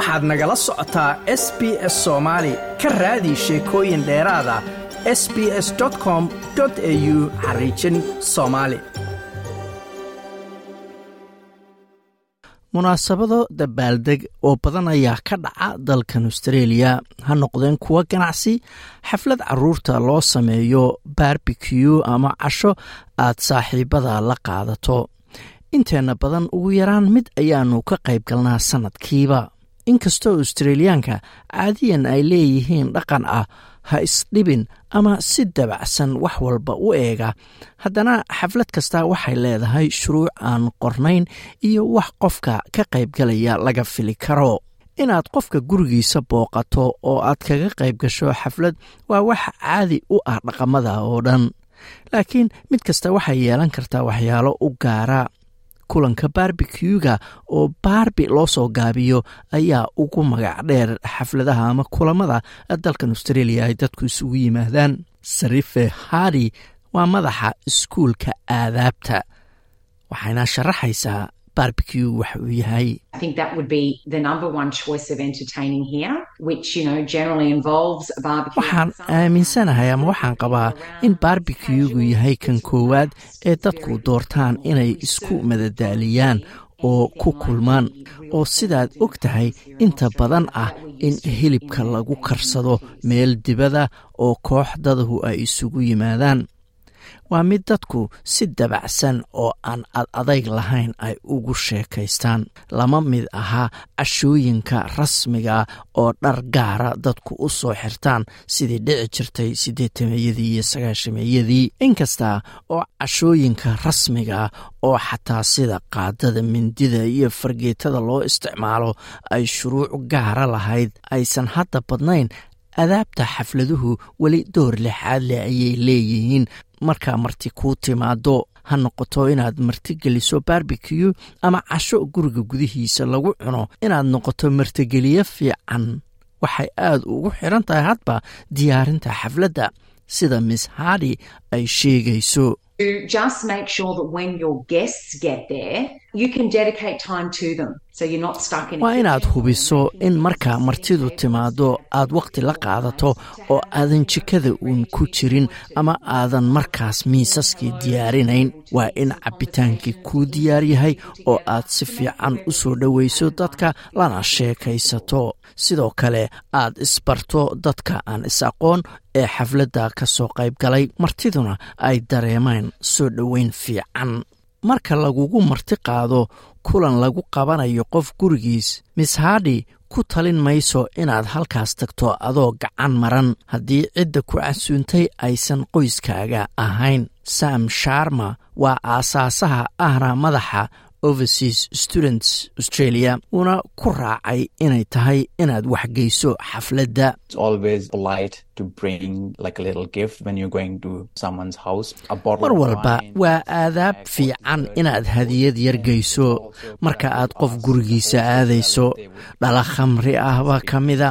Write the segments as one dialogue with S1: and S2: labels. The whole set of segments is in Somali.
S1: waxaad nagala socotaa s b s soomaali ka raadi sheekooyin dheeraada s b s com au xariijin soomaali munaasabado dabaaldeg oo badan ayaa ka dhaca dalkan austreeliya ha noqdeen kuwo ganacsi xaflad carruurta loo sameeyo barbeque ama casho aad saaxiibada la qaadato. Inteenna badan ugu yaraan mid ayaanu ka qayb galnaa sannadkiiba inkastoo australiyaanka caadiyan ay leeyihiin dhaqan ah ha isdhibin ama si dabacsan wax walba u eega. Haddana xaflad kasta waxay leedahay shuruuc aan qornayn iyo wax qofka ka qaybgalaya laga fili karo. Inaad qofka gurigiisa booqato oo aad kaga qayb gasho xaflad waa wax caadi u ah dhaqamada oo dhan. Laakiin mid kasta waxay yeelan kartaa waxyaalo u gaara kulanka barbecuga oo baarbi loo soo gaabiyo ayaa ugu magac dheer xafladaha ama kulamada dalkan australia ay dadku isugu yimaadaan. Sarife hadi waa madaxa iskuulka aadaabta waxayna sharaxaysaa barbeque wax uu yahay. Waxaan aaminsanahay ama waxaan qabaa in barbecugu yahay kan koowaad ee dadku doortaan inay isku madadaaliyaan oo ku kulmaan oo sidaad og tahay inta badan ah in hilibka lagu karsado meel dibada oo koox dadahu ay isugu yimaadaan waa mid dadku si dabacsan oo aan ad adayg lahayn ay ugu sheekaystaan. Lama mid ahaa cashooyinka rasmiga oo dhar gaara dadku u soo xirtaan sidii dhici jirtay siddeetameeyadii iyo sagaashameeyadii. Inkasta oo cashooyinka rasmiga oo xataa sida qaadada mindida iyo fargeetada loo isticmaalo ay shuruuc gaara lahayd aysan hadda badnayn adaabta xafladuhu weli door lixaad leh ayay leeyihiin markaa marti kuu timaado. Ha noqoto inaad martigeliso barbeque ama casho guriga gudihiisa lagu cuno inaad noqoto martigeliyo fiican. Waxay aad ugu xiran tahay hadba diyaarinta xafladda sida miss hadi ay sheegayso waa inaad hubiso in markaa martidu timaado aad wakhti la qaadato oo aadan jikada uun ku jirin ama aadan markaas miisaskii diyaarinayn. Waa in cabbitaankii kuu diyaar yahay oo aad si fiican u soo dhowayso dadka lana sheekaysato. Sidoo kale aad isbarto dadka aan is-aqoon ee xafladda ka soo qayb galay martiduna ay dareemaan soo dhoweyn fiican marka lagugu marti qaado kulan lagu qabanayo qof gurigiis. Miss hadi ku talin mayso inaad halkaas tagto adoo gacan maran. Haddii cidda ku casuuntay aysan qoyskaaga ahayn. Sam sharma waa aasaasaha ahna madaxa overseas students australia uuna ku raacay inay tahay inaad waxgeyso xafladda. Mar walba waa aadaab fiican inaad hadiyad yargeyso marka aad qof gurigiisa aadayso dhala khamri ahba ka mida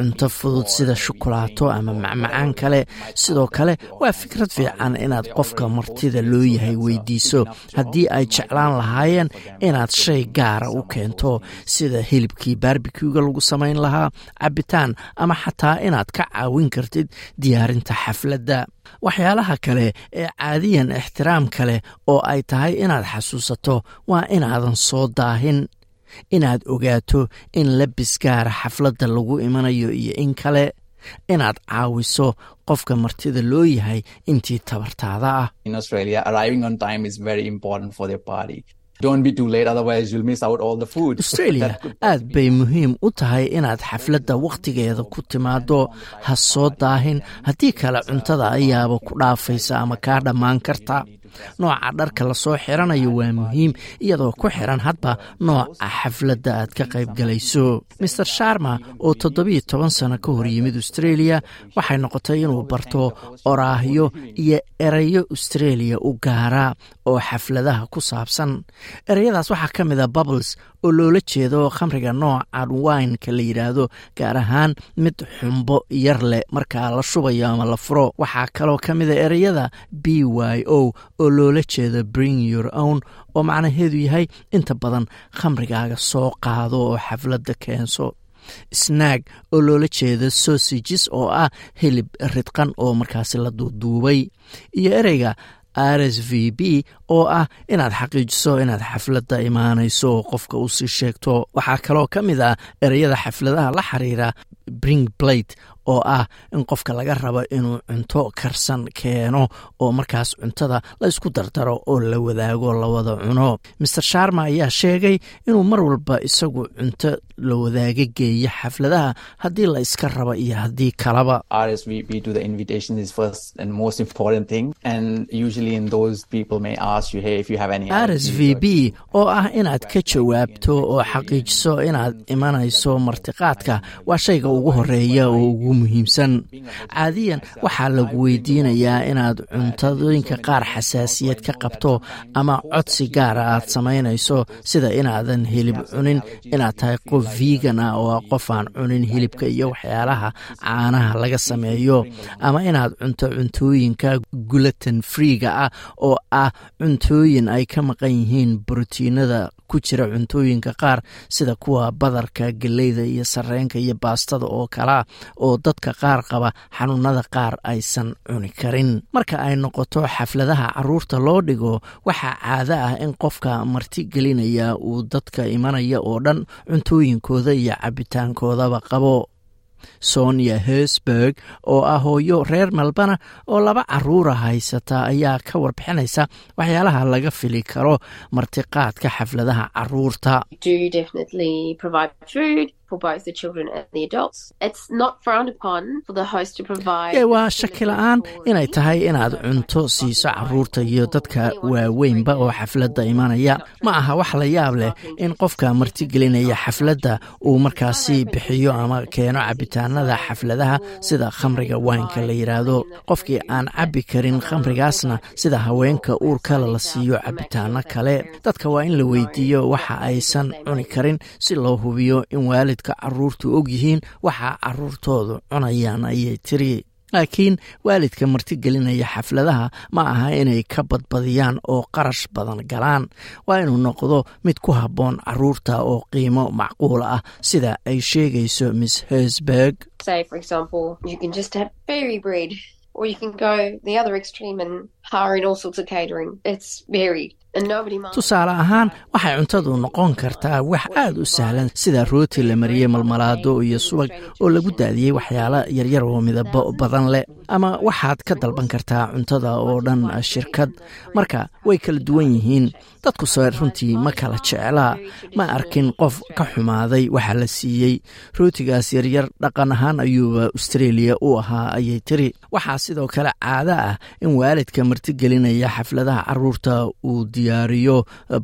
S1: cunto fudud sida shukulaato ama macmacaan kale. Sidoo kale waa fikrad fiican inaad qofka martida loo yahay weydiiso. Haddii ay jeclaan lahaayeen inaad shay gaara u keento sida hilibkii barbecuga lagu samayn lahaa cabitaan ama xataa inaad ka caawin kartid diyaarinta xafladda. Waxyaalaha kale ee caadiyan ixtiraam kale oo ay tahay inaad xasuusato waa inaadan soo daahin inaad ogaato in labis gaara xafladda lagu imanayo iyo in kale inaad caawiso qofka martida loo yahay intii tabartaada ah. Australia aad bay muhiim u tahay inaad xafladda wakhtigeeda ku timaado ha soo daahin. Haddii kale cuntada ayaaba ku dhaafaysa ama kaa dhammaan karta nooca dharka la soo xiranayo waa muhiim iyadoo ku xiran hadba nooca xafladda aad ka qayb galayso. Maer sharma oo toddobiyo toban sano ka hor yimid australia waxay noqotay inuu barto oraahyo iyo erayo australia u gaara oo xafladaha ku saabsan. Ereyadaas waxaa ka mid a bubbles oo loola jeedo khamriga noocan wineka la yidhaahdo gaar ahaan mid xumbo yar leh markaa la shubayo ama la furo. Waxaa kaloo ka mida ereyada b y o oo loola jeedo bring your own oo macnaheedu yahay inta badan khamrigaaga soo qaado oo xafladda keenso. Snaag oo loola jeedo sausages oo ah hilib ridqan oo markaasi la duuduubay. Iyo ereyga r s v b oo ah inaad xaqiijiso inaad xafladda imaanayso oo qofka u sii sheegto. Waxaa kaloo ka mid ah ereyada xafladaha la xiriira bring blade oo ah in qofka laga rabo inuu cunto karsan keeno oo markaas cuntada la ysku dardaro oo la wadaago lawada cuno. Maer sharma ayaa sheegay inuu mar walba isagu cunto la wadaaga geeyo xafladaha haddii la iska rabo iyo haddii kalaba. R s v b oo ah inaad ka jawaabto oo xaqiijiso inaad imanayso martiqaadka waa shayga ugu horreeya oo ugu muhiimsan. Caadiyan waxaa lagu weydiinayaa inaad cuntadooyinka qaar xasaasiyad ka qabto ama codsi gaara aad samaynayso sida inaadan hilib cunin inaad tahay qof vigan ah oo qof aan cunin hilibka iyo waxyaalaha caanaha laga sameeyo ama inaad cunto cuntooyinka gulaton freega ah oo ah cuntooyin ay ka maqan yihiin brotiinada ku jira cuntooyinka qaar sida kuwa badarka geleyda iyo sareenka iyo baastada oo kalea oo dadka qaar qaba xanuunada qaar aysan cuni karin. Marka ay noqoto xafladaha carruurta loo dhigo waxaa caado ah in qofka marti gelinaya uu dadka imanaya oo dhan cuntooyinkooda iyo cabitaankoodaba qabo sonia hersberg oo ah hooyo reer melbana oo laba caruura haysata ayaa ka warbixinaysa waxyaalaha laga fili karo martiqaadka xafladaha carruurta waa shaki la'aan inay tahay inaad cunto siiso carruurta iyo dadka waaweynba oo xafladda imanaya ma aha wax la yaab leh in qofka martigelinaya xafladda uu markaasi bixiyo ama keeno cabitaanada xafladaha sida khamriga waynka la yidhaahdo qofkii aan cabbi karin khamrigaasna sida haweenka uurkale la siiyo cabitaano kale. Dadka waa in la weydiiyo waxa aysan cuni karin si loo hubiyo in waalidka caruurtu og yihiin waxa caruurtoodu cunayaan ayay tiri. Laakiin waalidka martigelinaya xafladaha ma aha inay ka badbadiyaan oo qarash badan galaan. Waa inuu noqdo mid ku habboon carruurta oo qiimo macquul ah sida ay sheegayso miss hersberg tusaale ahaan waxay cuntadu noqon kartaa wax aad u sahlan sida rooti la mariyey malmalaado iyo subag oo lagu daadiyey waxyaalo yaryar oo midabo badan leh ama waxaad ka dalban kartaa cuntada oo dhan shirkad. Marka way kala duwan yihiin. Dadku se runtii ma kala jeclaa. Ma arkin qof ka xumaaday waxa la siiyey. Rootigaas yaryar dhaqan ahaan ayuuba australia u ahaa ayay tiri. Waxaa sidoo kale caado ah in waalidka martigelinaya xafladaha carruurta uu diyaariyo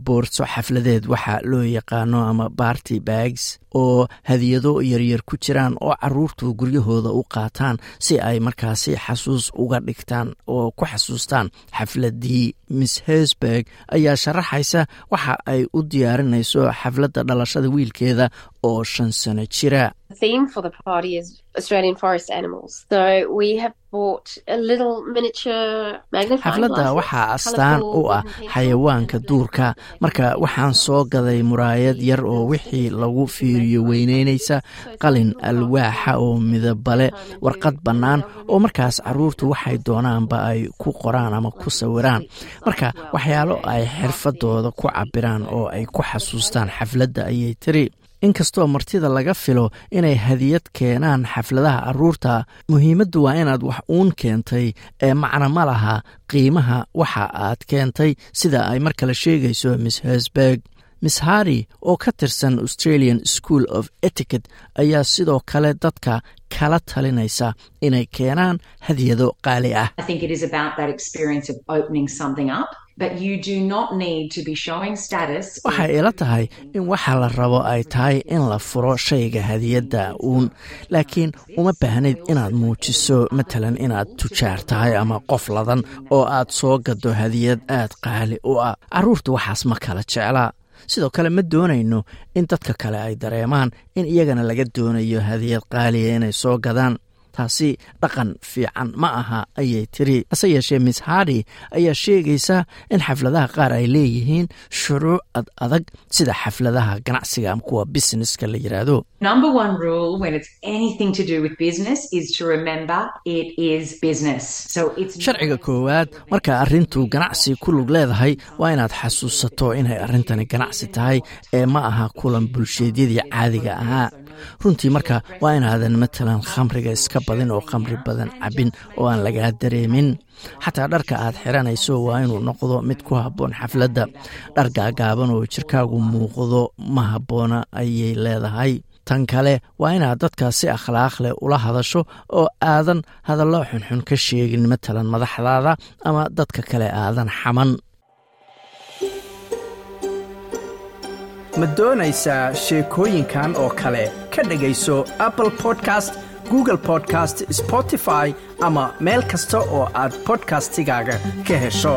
S1: boorso xafladeed waxa loo yaqaano ama barty bags oo hadiyado yaryar ku jiraan oo caruurtu guryahooda u qaataan si ay markaasi xasuus uga dhigtaan oo ku xasuustaan. Xafladii miss hersberg ayaa sharaxaysa waxa ay u diyaarinayso xafladda dhalashada wiilkeeda oo shan sano jira. Xafladda waxaa astaan u ah xayawaanka duurka. marka waxaan soo gaday muraayad yar oo wixii lagu fiiriyo weyneynaysa qalin alwaaxa oo midabale warqad bannaan oo markaas caruurtu waxay doonaanba ay ku qoraan ama ku sawiraan. Marka waxyaalo ay xirfadooda ku cabiraan oo ay ku xasuustaan xafladda ayay tiri. Inkastoo martida laga filo inay hadiyad keenaan xafladaha carruurta muhiimaddu waa inaad wax uun keentay ee macno ma laha qiimaha waxa aad keentay sida ay mar kale sheegayso miss hersberg miss harri oo ka tirsan australian school of etiquet ayaa sidoo kale dadka kala talinaysa inay keenaan hadiyado qaali ah. Waxay ila tahay in waxa la rabo ay tahay in la furo shayga hadiyadda uun laakiin uma baahnid inaad muujiso matalan inaad tujaar tahay ama qof ladan oo aad soo gado hadiyad aad qaali u ah. Caruurta waxaas ma kala jeclaa sidoo kale ma doonayno in dadka kale ay dareemaan in iyagana laga doonayo hadiyad qaaliya inay soo gadaan taasi dhaqan fiican ma aha ayay tiri hase yeeshee miss hardi ayaa sheegaysa in xafladaha qaar ay leeyihiin shuruuc ad adag sida xafladaha ganacsiga kuwa businesska la yiraahdo. Sharciga koowaad marka arrintu ganacsi ku lug leedahay waa inaad xasuusato inay arrintani ganacsi tahay ee ma aha kulan bulsheedyadii caadiga ahaa runtii marka waa inaadan matalan khamriga iska badin oo khamri badan cabin oo aan lagaa dareemin. Xataa dharka aad xiranayso waa inuu noqdo mid ku habboon xafladda. Dhar gaagaaban oo jirkaagu muuqdo ma habboona ayay leedahay. Tan kale waa inaad dadka si akhlaaq leh ula hadasho oo aadan hadallo xunxun ka sheegin matalan madaxdaada ama dadka kale aadan xaman.
S2: Ma doonaysaa sheekooyinkan oo kale ka dhegayso apple podcast google podcast spotify ama meel kasta oo aad bodkastigaaga ka hesho